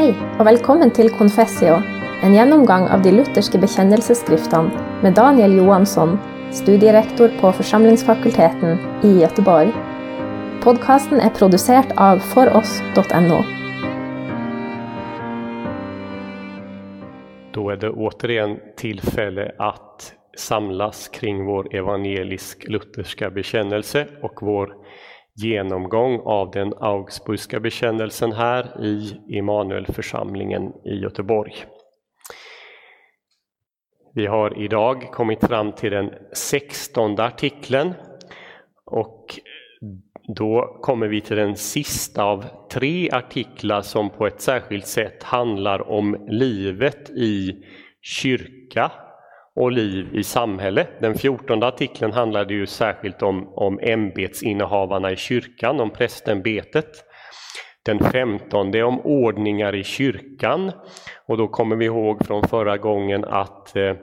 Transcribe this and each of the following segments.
Hei, og velkommen til Confessio, en gjennomgang av de lutherske bekjennelsesskriftene med Daniel Johansson, studierektor på Forsamlingsfakulteten i Göteborg. Podkasten er produsert av foross.no. Då är det återigen tillfälle att samlas kring vår evangelisk-lutherska bekännelse och vår genomgång av den Augsburgska bekännelsen här i Immanuelförsamlingen i Göteborg. Vi har idag kommit fram till den sextonde artikeln och då kommer vi till den sista av tre artiklar som på ett särskilt sätt handlar om livet i kyrka och liv i samhälle. Den fjortonde artikeln handlade ju särskilt om, om ämbetsinnehavarna i kyrkan, om prästämbetet. Den femtonde om ordningar i kyrkan och då kommer vi ihåg från förra gången att eh,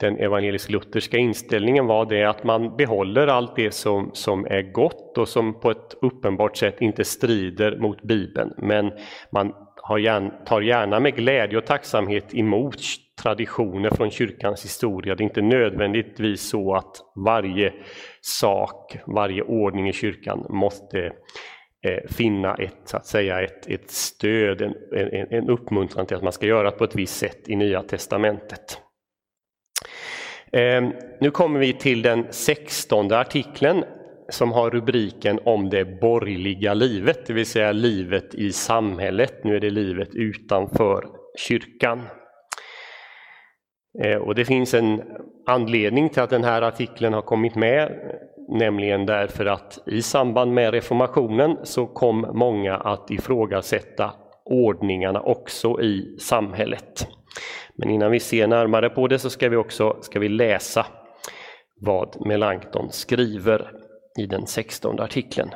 den evangelisk-lutherska inställningen var det att man behåller allt det som, som är gott och som på ett uppenbart sätt inte strider mot Bibeln. Men man har gärna, tar gärna med glädje och tacksamhet emot traditioner från kyrkans historia. Det är inte nödvändigtvis så att varje sak, varje ordning i kyrkan måste eh, finna ett, så att säga, ett, ett stöd, en, en, en uppmuntran till att man ska göra på ett visst sätt i Nya Testamentet. Ehm, nu kommer vi till den sextonde artikeln som har rubriken om det borgerliga livet, det vill säga livet i samhället. Nu är det livet utanför kyrkan. Eh, och det finns en anledning till att den här artikeln har kommit med, nämligen därför att i samband med reformationen så kom många att ifrågasätta ordningarna också i samhället. Men innan vi ser närmare på det så ska vi också ska vi läsa vad Melanchthon skriver i den sextonde artikeln.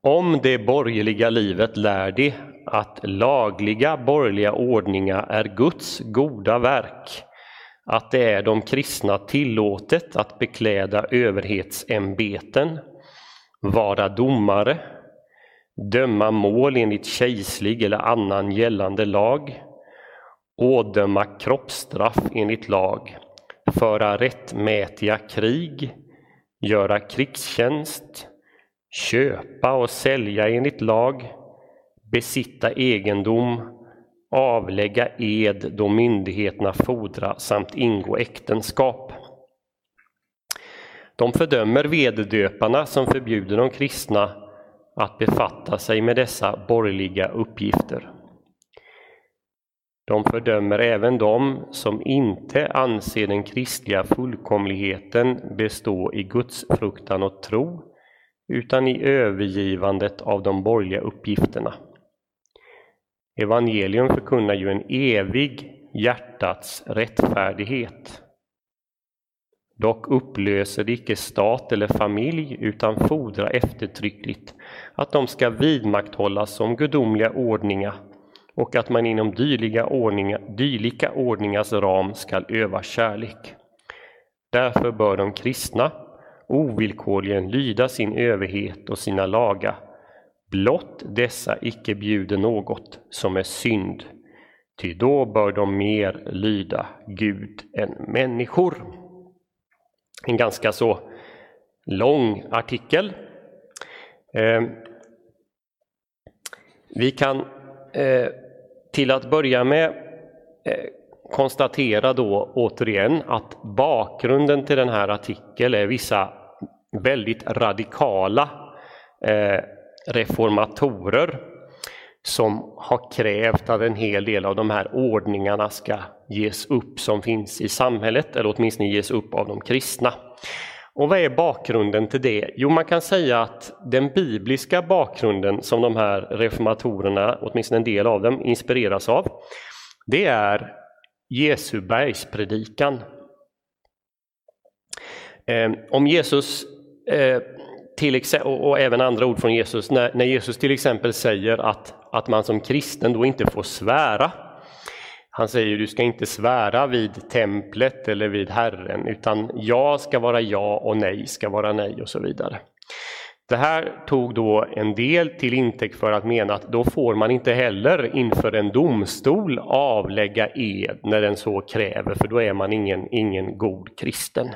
Om det borgerliga livet lär de att lagliga borgerliga ordningar är Guds goda verk, att det är de kristna tillåtet att bekläda överhetsämbeten, vara domare, döma mål enligt kejslig eller annan gällande lag, ådöma kroppsstraff enligt lag, föra rättmätiga krig, göra krigstjänst, köpa och sälja enligt lag, besitta egendom, avlägga ed då myndigheterna fordra samt ingå äktenskap. De fördömer veddöparna som förbjuder de kristna att befatta sig med dessa borgerliga uppgifter. De fördömer även dem som inte anser den kristliga fullkomligheten bestå i Guds fruktan och tro, utan i övergivandet av de borgerliga uppgifterna. Evangelium förkunnar ju en evig hjärtats rättfärdighet. Dock upplöser det icke stat eller familj utan fordrar eftertryckligt att de ska vidmakthållas som gudomliga ordningar och att man inom dylika, ordningar, dylika ordningars ram skall öva kärlek. Därför bör de kristna ovillkorligen lyda sin överhet och sina lagar, blott dessa icke bjuder något som är synd, ty då bör de mer lyda Gud än människor. En ganska så lång artikel. Eh, vi kan eh, till att börja med eh, konstatera då återigen att bakgrunden till den här artikeln är vissa väldigt radikala eh, reformatorer som har krävt att en hel del av de här ordningarna ska ges upp som finns i samhället, eller åtminstone ges upp av de kristna. Och vad är bakgrunden till det? Jo, man kan säga att den bibliska bakgrunden som de här reformatorerna, åtminstone en del av dem, inspireras av, det är Jesu bergspredikan. Ehm, om Jesus, eh, till och, och även andra ord från Jesus, när Jesus till exempel säger att, att man som kristen då inte får svära, han säger du ska inte svära vid templet eller vid Herren, utan ja ska vara ja och nej ska vara nej och så vidare. Det här tog då en del till intäkt för att mena att då får man inte heller inför en domstol avlägga ed när den så kräver, för då är man ingen, ingen god kristen.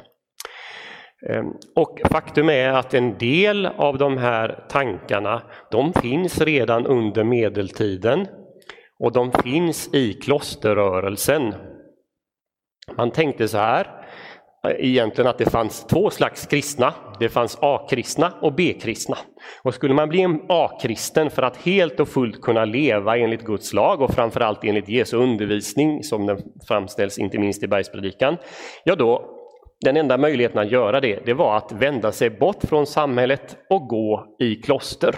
Ehm, och faktum är att en del av de här tankarna, de finns redan under medeltiden och de finns i klosterrörelsen. Man tänkte så här, egentligen att det fanns två slags kristna. Det fanns A-kristna och B-kristna. Och skulle man bli en A-kristen för att helt och fullt kunna leva enligt Guds lag och framförallt enligt Jesu undervisning som den framställs inte minst i bergspredikan, ja då den enda möjligheten att göra det, det var att vända sig bort från samhället och gå i kloster.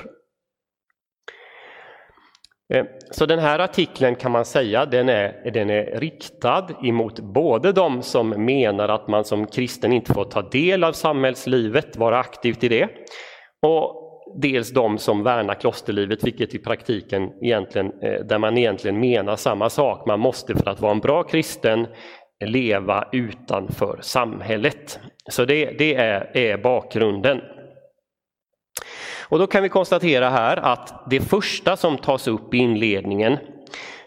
Eh, så den här artikeln kan man säga, den är, den är riktad emot både de som menar att man som kristen inte får ta del av samhällslivet, vara aktivt i det, och dels de som värnar klosterlivet, vilket i praktiken egentligen, eh, där man egentligen menar samma sak. Man måste för att vara en bra kristen leva utanför samhället. Så det, det är, är bakgrunden. Och då kan vi konstatera här att det första som tas upp i inledningen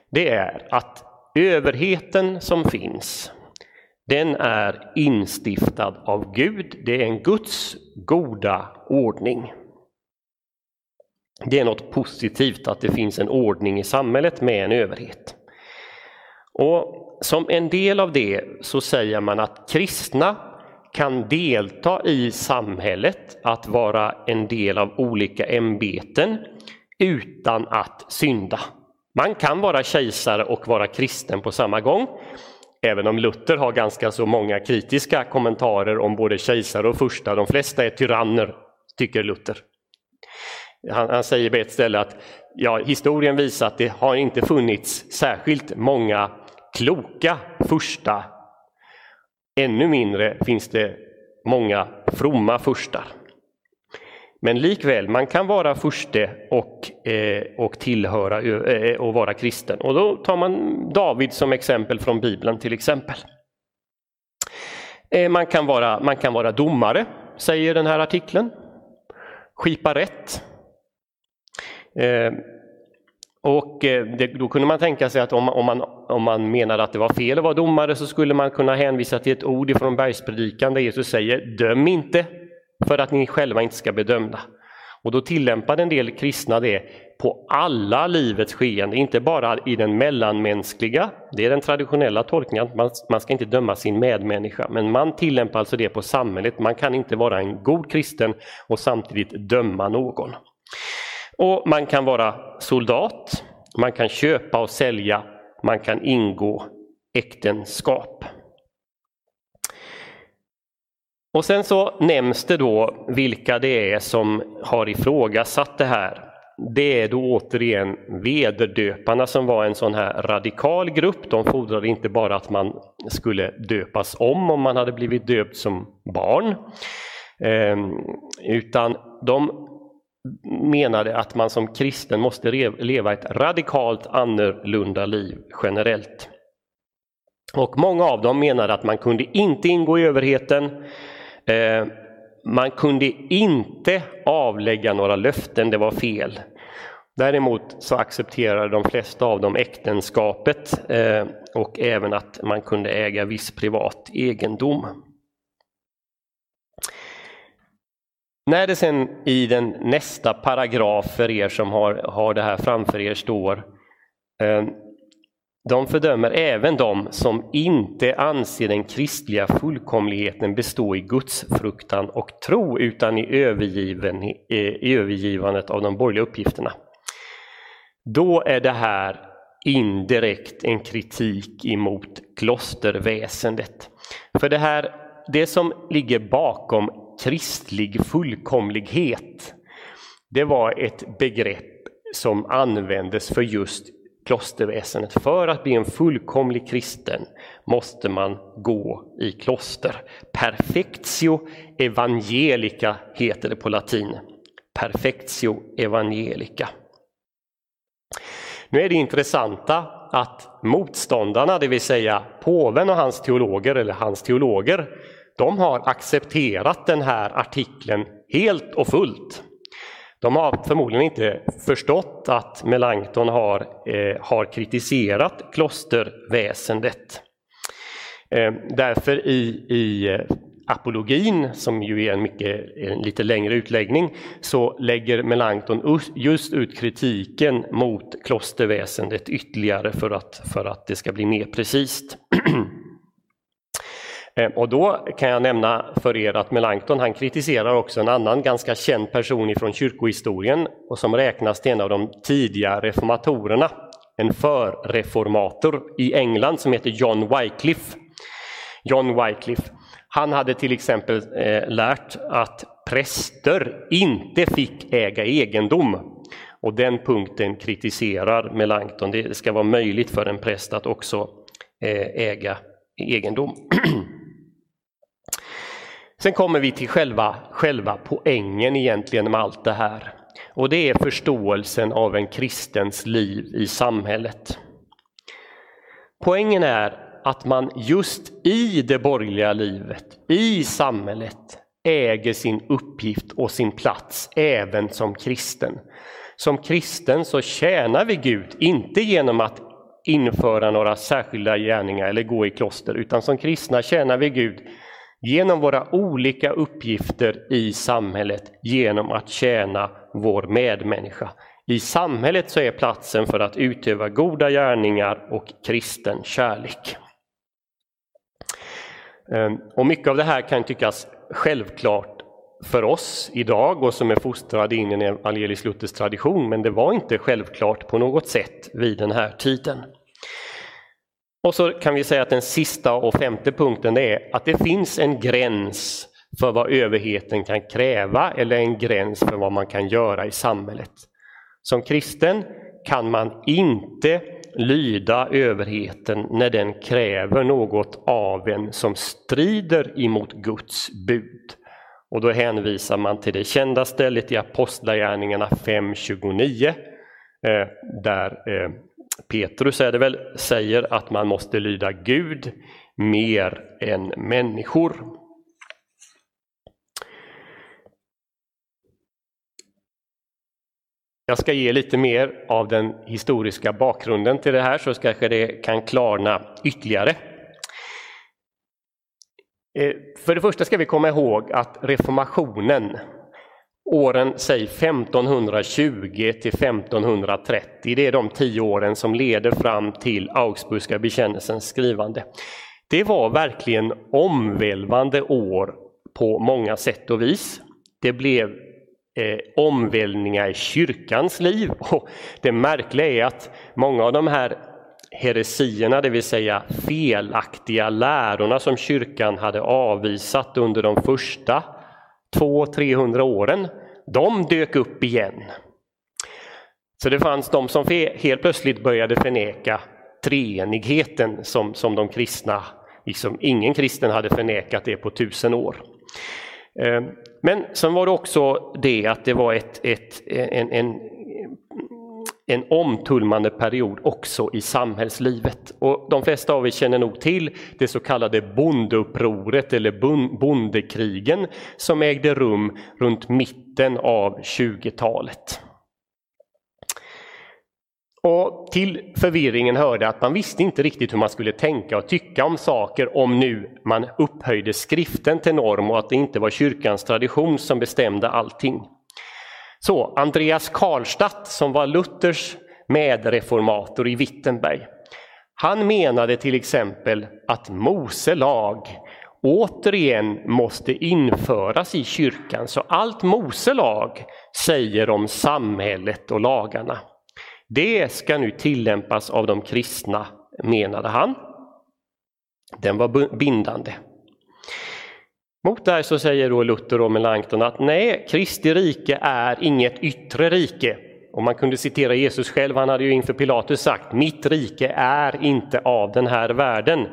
det är att överheten som finns den är instiftad av Gud. Det är en Guds goda ordning. Det är något positivt att det finns en ordning i samhället med en överhet. Och som en del av det så säger man att kristna kan delta i samhället, att vara en del av olika ämbeten utan att synda. Man kan vara kejsare och vara kristen på samma gång. Även om Luther har ganska så många kritiska kommentarer om både kejsare och första, De flesta är tyranner, tycker Luther. Han, han säger på ett ställe att ja, historien visar att det har inte funnits särskilt många kloka första. Ännu mindre finns det många fromma furstar. Men likväl, man kan vara furste och, eh, och tillhöra eh, och vara kristen. Och då tar man David som exempel från Bibeln till exempel. Eh, man, kan vara, man kan vara domare, säger den här artikeln. Skipa rätt. Eh, och eh, det, då kunde man tänka sig att om, om, man, om man menade att det var fel att vara domare så skulle man kunna hänvisa till ett ord från bergspredikan där Jesus säger döm inte för att ni själva inte ska bedömda. Och då tillämpade en del kristna det på alla livets skeende, inte bara i den mellanmänskliga, det är den traditionella tolkningen, man, man ska inte döma sin medmänniska, men man tillämpar alltså det på samhället, man kan inte vara en god kristen och samtidigt döma någon. Och man kan vara soldat, man kan köpa och sälja, man kan ingå äktenskap. Och sen så nämns det då vilka det är som har ifrågasatt det här. Det är då återigen vederdöparna som var en sån här radikal grupp. De fordrade inte bara att man skulle döpas om om man hade blivit döpt som barn, ehm, utan de menade att man som kristen måste leva ett radikalt annorlunda liv generellt. Och många av dem menade att man kunde inte ingå i överheten, eh, man kunde inte avlägga några löften, det var fel. Däremot så accepterade de flesta av dem äktenskapet eh, och även att man kunde äga viss privat egendom. När det sen i den nästa paragraf för er som har, har det här framför er står eh, de fördömer även de som inte anser den kristliga fullkomligheten bestå i gudsfruktan och tro utan i, övergiven, eh, i övergivandet av de borgerliga uppgifterna. Då är det här indirekt en kritik emot klosterväsendet. För det här, det som ligger bakom kristlig fullkomlighet. Det var ett begrepp som användes för just klosterväsendet. För att bli en fullkomlig kristen måste man gå i kloster. Perfectio evangelica heter det på latin. Perfectio evangelica. Nu är det intressanta att motståndarna, det vill säga påven och hans teologer, eller hans teologer, de har accepterat den här artikeln helt och fullt. De har förmodligen inte förstått att Melanchthon har, eh, har kritiserat klosterväsendet. Eh, därför i, i eh, apologin, som ju är en, mycket, en lite längre utläggning, så lägger Melanchthon just ut kritiken mot klosterväsendet ytterligare för att, för att det ska bli mer precist. Eh, och då kan jag nämna för er att Melanchthon han kritiserar också en annan ganska känd person ifrån kyrkohistorien och som räknas till en av de tidiga reformatorerna, en förreformator i England som heter John Wycliffe. John Wycliffe. Han hade till exempel eh, lärt att präster inte fick äga egendom. Och den punkten kritiserar Melanchthon. Det ska vara möjligt för en präst att också eh, äga egendom. Sen kommer vi till själva, själva poängen egentligen med allt det här. Och det är förståelsen av en kristens liv i samhället. Poängen är att man just i det borgerliga livet, i samhället, äger sin uppgift och sin plats även som kristen. Som kristen så tjänar vi Gud, inte genom att införa några särskilda gärningar eller gå i kloster, utan som kristna tjänar vi Gud genom våra olika uppgifter i samhället, genom att tjäna vår medmänniska. I samhället så är platsen för att utöva goda gärningar och kristen kärlek. Ehm, och mycket av det här kan tyckas självklart för oss idag och som är fostrade in i en evangelisk-luthersk tradition, men det var inte självklart på något sätt vid den här tiden. Och så kan vi säga att den sista och femte punkten är att det finns en gräns för vad överheten kan kräva eller en gräns för vad man kan göra i samhället. Som kristen kan man inte lyda överheten när den kräver något av en som strider emot Guds bud. Och då hänvisar man till det kända stället i Apostlagärningarna 5.29 eh, där eh, Petrus är det väl, säger att man måste lyda Gud mer än människor. Jag ska ge lite mer av den historiska bakgrunden till det här så kanske det kan klarna ytterligare. Eh, för det första ska vi komma ihåg att reformationen, åren säg 1520 till 1530, det är de tio åren som leder fram till Augsburgska bekännelsens skrivande. Det var verkligen omvälvande år på många sätt och vis. Det blev eh, omvälvningar i kyrkans liv. Och det märkliga är att många av de här heresierna, det vill säga felaktiga lärorna som kyrkan hade avvisat under de första 200-300 åren, de dök upp igen. Så det fanns de som helt plötsligt började förneka treenigheten som, som de kristna, liksom ingen kristen hade förnekat det på tusen år. Eh, men sen var det också det att det var ett, ett, en, en, en omtulmande period också i samhällslivet. Och de flesta av er känner nog till det så kallade bondeupproret eller bondekrigen som ägde rum runt mitten av 20-talet. Och till förvirringen hörde att man visste inte riktigt hur man skulle tänka och tycka om saker om nu man upphöjde skriften till norm och att det inte var kyrkans tradition som bestämde allting. Så Andreas Karlstadt som var Luthers medreformator i Wittenberg, han menade till exempel att Mose lag återigen måste införas i kyrkan, så allt Mose lag säger om samhället och lagarna det ska nu tillämpas av de kristna, menade han. Den var bindande. Mot det här så säger då Luther och Melanchthon att nej, Kristi rike är inget yttre rike. Och man kunde citera Jesus själv, han hade ju inför Pilatus sagt mitt rike är inte av den här världen.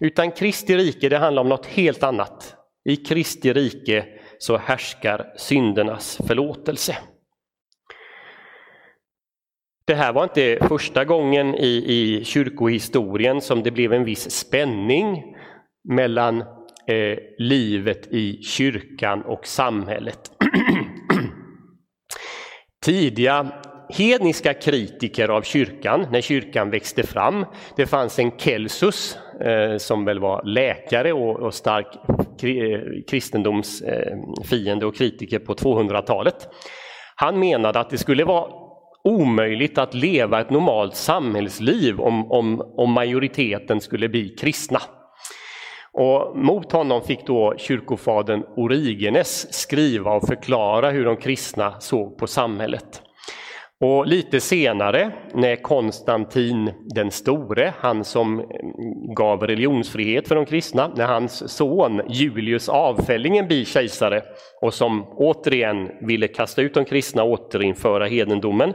Utan Kristi rike, det handlar om något helt annat. I Kristi rike så härskar syndernas förlåtelse. Det här var inte första gången i, i kyrkohistorien som det blev en viss spänning mellan eh, livet i kyrkan och samhället. tidiga hedniska kritiker av kyrkan när kyrkan växte fram. Det fanns en Kelsus eh, som väl var läkare och, och stark kri, eh, kristendomsfiende eh, och kritiker på 200-talet. Han menade att det skulle vara omöjligt att leva ett normalt samhällsliv om, om, om majoriteten skulle bli kristna. Och mot honom fick då kyrkofadern Origenes skriva och förklara hur de kristna såg på samhället. Och lite senare när Konstantin den store, han som mm, gav religionsfrihet för de kristna, när hans son Julius Avfällingen blir kejsare och som återigen ville kasta ut de kristna och återinföra hedendomen.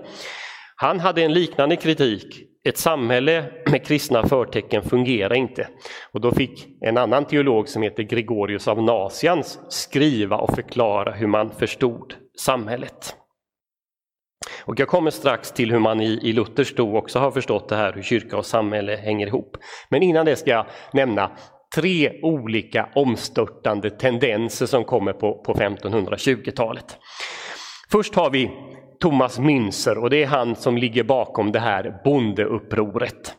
Han hade en liknande kritik. Ett samhälle med kristna förtecken fungerar inte. Och då fick en annan teolog som heter Gregorius av Nasians skriva och förklara hur man förstod samhället. Och jag kommer strax till hur man i, i Luthers tro också har förstått det här, hur kyrka och samhälle hänger ihop. Men innan det ska jag nämna tre olika omstörtande tendenser som kommer på, på 1520-talet. Först har vi Thomas Münzer och det är han som ligger bakom det här bondeupproret.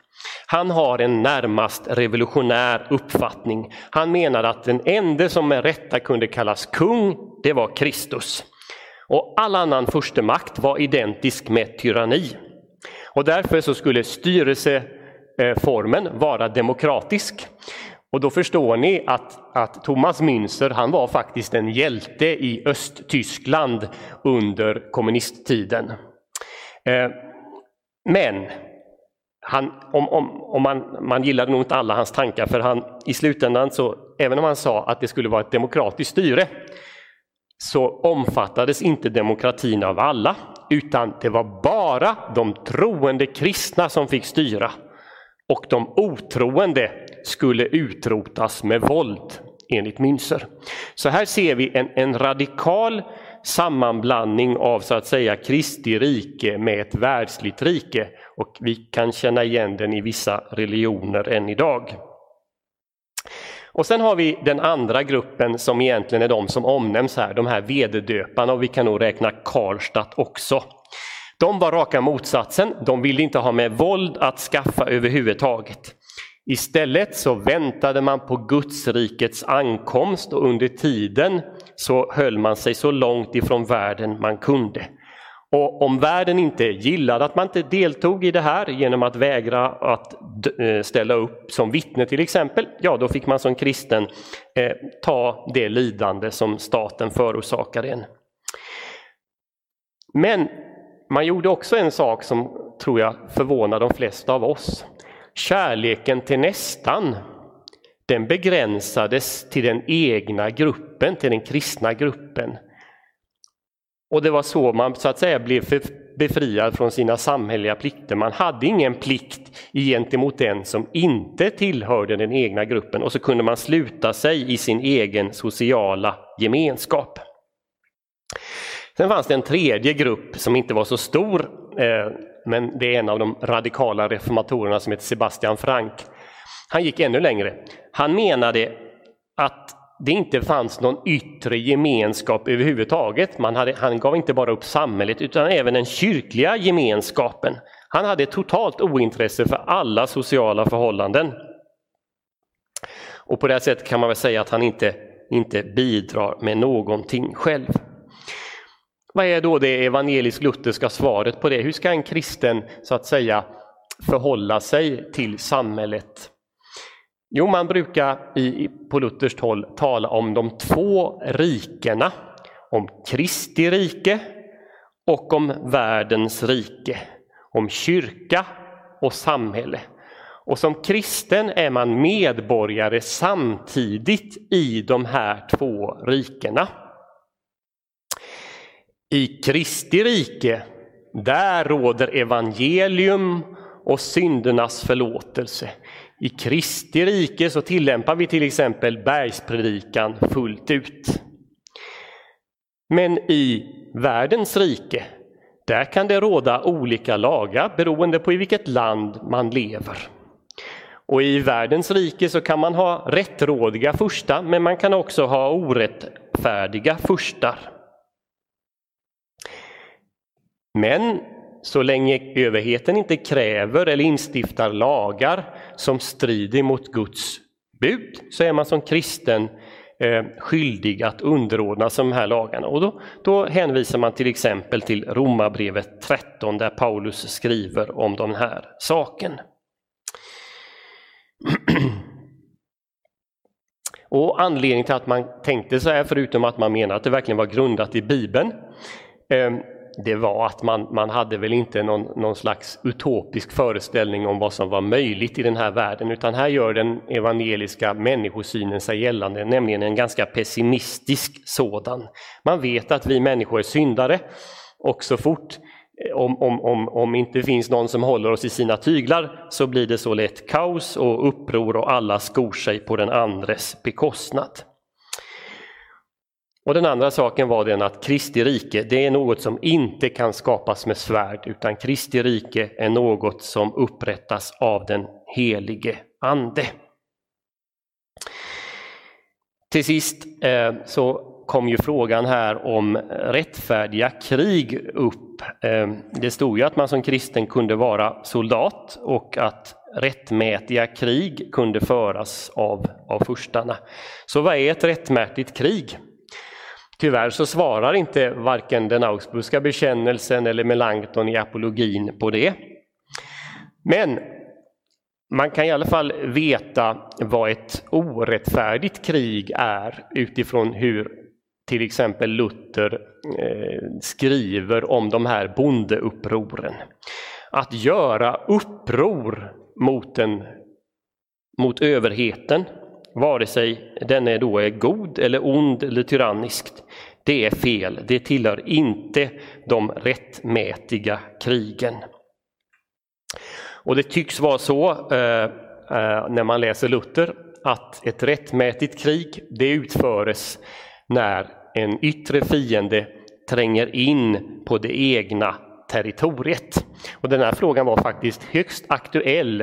Han har en närmast revolutionär uppfattning. Han menar att den enda som med rätta kunde kallas kung, det var Kristus. Och all annan förstemakt var identisk med tyranni. Och därför så skulle styrelseformen vara demokratisk. Och då förstår ni att, att Thomas Münzer han var faktiskt en hjälte i Östtyskland under kommunisttiden. Eh, men han, om, om, om man, man gillade nog inte alla hans tankar för han i slutändan så, även om han sa att det skulle vara ett demokratiskt styre, så omfattades inte demokratin av alla, utan det var bara de troende kristna som fick styra. Och de otroende skulle utrotas med våld, enligt Münzer. Så här ser vi en, en radikal sammanblandning av så att säga Kristi rike med ett världsligt rike. Och vi kan känna igen den i vissa religioner än idag. Och sen har vi den andra gruppen som egentligen är de som omnämns här, de här vederdöparna och vi kan nog räkna Karlstadt också. De var raka motsatsen, de ville inte ha med våld att skaffa överhuvudtaget. Istället så väntade man på Gudsrikets ankomst och under tiden så höll man sig så långt ifrån världen man kunde. Och om världen inte gillade att man inte deltog i det här genom att vägra att eh, ställa upp som vittne till exempel, ja då fick man som kristen eh, ta det lidande som staten förorsakade en. Men man gjorde också en sak som tror jag förvånar de flesta av oss. Kärleken till nästan, den begränsades till den egna gruppen, till den kristna gruppen. Och det var så man så att säga blev befriad från sina samhälleliga plikter. Man hade ingen plikt gentemot den som inte tillhörde den egna gruppen och så kunde man sluta sig i sin egen sociala gemenskap. Sen fanns det en tredje grupp som inte var så stor, eh, men det är en av de radikala reformatorerna som heter Sebastian Frank. Han gick ännu längre. Han menade att det inte fanns någon yttre gemenskap överhuvudtaget. Man hade, han gav inte bara upp samhället utan även den kyrkliga gemenskapen. Han hade totalt ointresse för alla sociala förhållanden. Och på det sättet kan man väl säga att han inte, inte bidrar med någonting själv. Vad är då det evangelisk-lutherska svaret på det? Hur ska en kristen så att säga förhålla sig till samhället? Jo, man brukar i, på Lutherskt håll tala om de två rikena, om Kristi rike och om världens rike, om kyrka och samhälle. Och som kristen är man medborgare samtidigt i de här två rikena. I Kristi rike, där råder evangelium och syndernas förlåtelse. I Kristi rike så tillämpar vi till exempel bergspredikan fullt ut. Men i världens rike, där kan det råda olika lagar beroende på i vilket land man lever. Och i världens rike så kan man ha rättrådiga furstar, men man kan också ha orättfärdiga furstar. Men så länge överheten inte kräver eller instiftar lagar som strider mot Guds bud så är man som kristen eh, skyldig att underordna sig de här lagarna. Och då, då hänvisar man till exempel till Romarbrevet 13 där Paulus skriver om den här saken. Och anledningen till att man tänkte så här, förutom att man menar att det verkligen var grundat i Bibeln, eh, det var att man, man hade väl inte någon, någon slags utopisk föreställning om vad som var möjligt i den här världen, utan här gör den evangeliska människosynen sig gällande, nämligen en ganska pessimistisk sådan. Man vet att vi människor är syndare och så fort eh, om, om, om, om inte finns någon som håller oss i sina tyglar så blir det så lätt kaos och uppror och alla skor sig på den andres bekostnad. Och den andra saken var den att Kristi rike, det är något som inte kan skapas med svärd, utan Kristi rike är något som upprättas av den helige Ande. Till sist eh, så kom ju frågan här om rättfärdiga krig upp. Eh, det stod ju att man som kristen kunde vara soldat och att rättmätiga krig kunde föras av, av furstarna. Så vad är ett rättmätigt krig? Tyvärr så svarar inte varken den Augsburgska bekännelsen eller Melanchthon i apologin på det. Men man kan i alla fall veta vad ett orättfärdigt krig är utifrån hur till exempel Luther eh, skriver om de här bondeupproren. Att göra uppror mot, en, mot överheten, vare sig den är då är god eller ond eller tyranniskt, det är fel. Det tillhör inte de rättmätiga krigen. Och det tycks vara så eh, eh, när man läser Luther att ett rättmätigt krig det utföres när en yttre fiende tränger in på det egna territoriet. Och den här frågan var faktiskt högst aktuell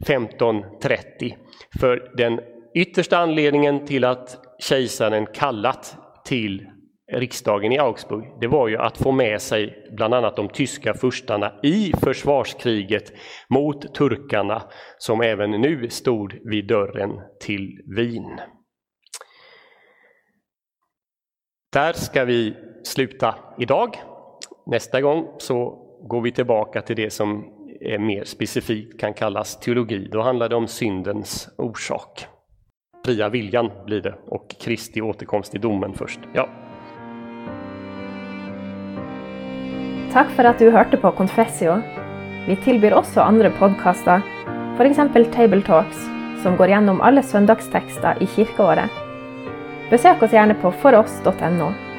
1530. För den yttersta anledningen till att kejsaren kallat till riksdagen i Augsburg, det var ju att få med sig bland annat de tyska furstarna i försvarskriget mot turkarna som även nu stod vid dörren till Wien. Där ska vi sluta idag. Nästa gång så går vi tillbaka till det som är mer specifikt kan kallas teologi. Då handlar det om syndens orsak. Fria viljan blir det och Kristi återkomst i domen först. Ja. Tack för att du hörde på Confessio. Vi tilbyr også andre podkaster, Table Talks, som går igenom alla söndagstexter i kyrkoåret. Besök oss gärna på foross.no.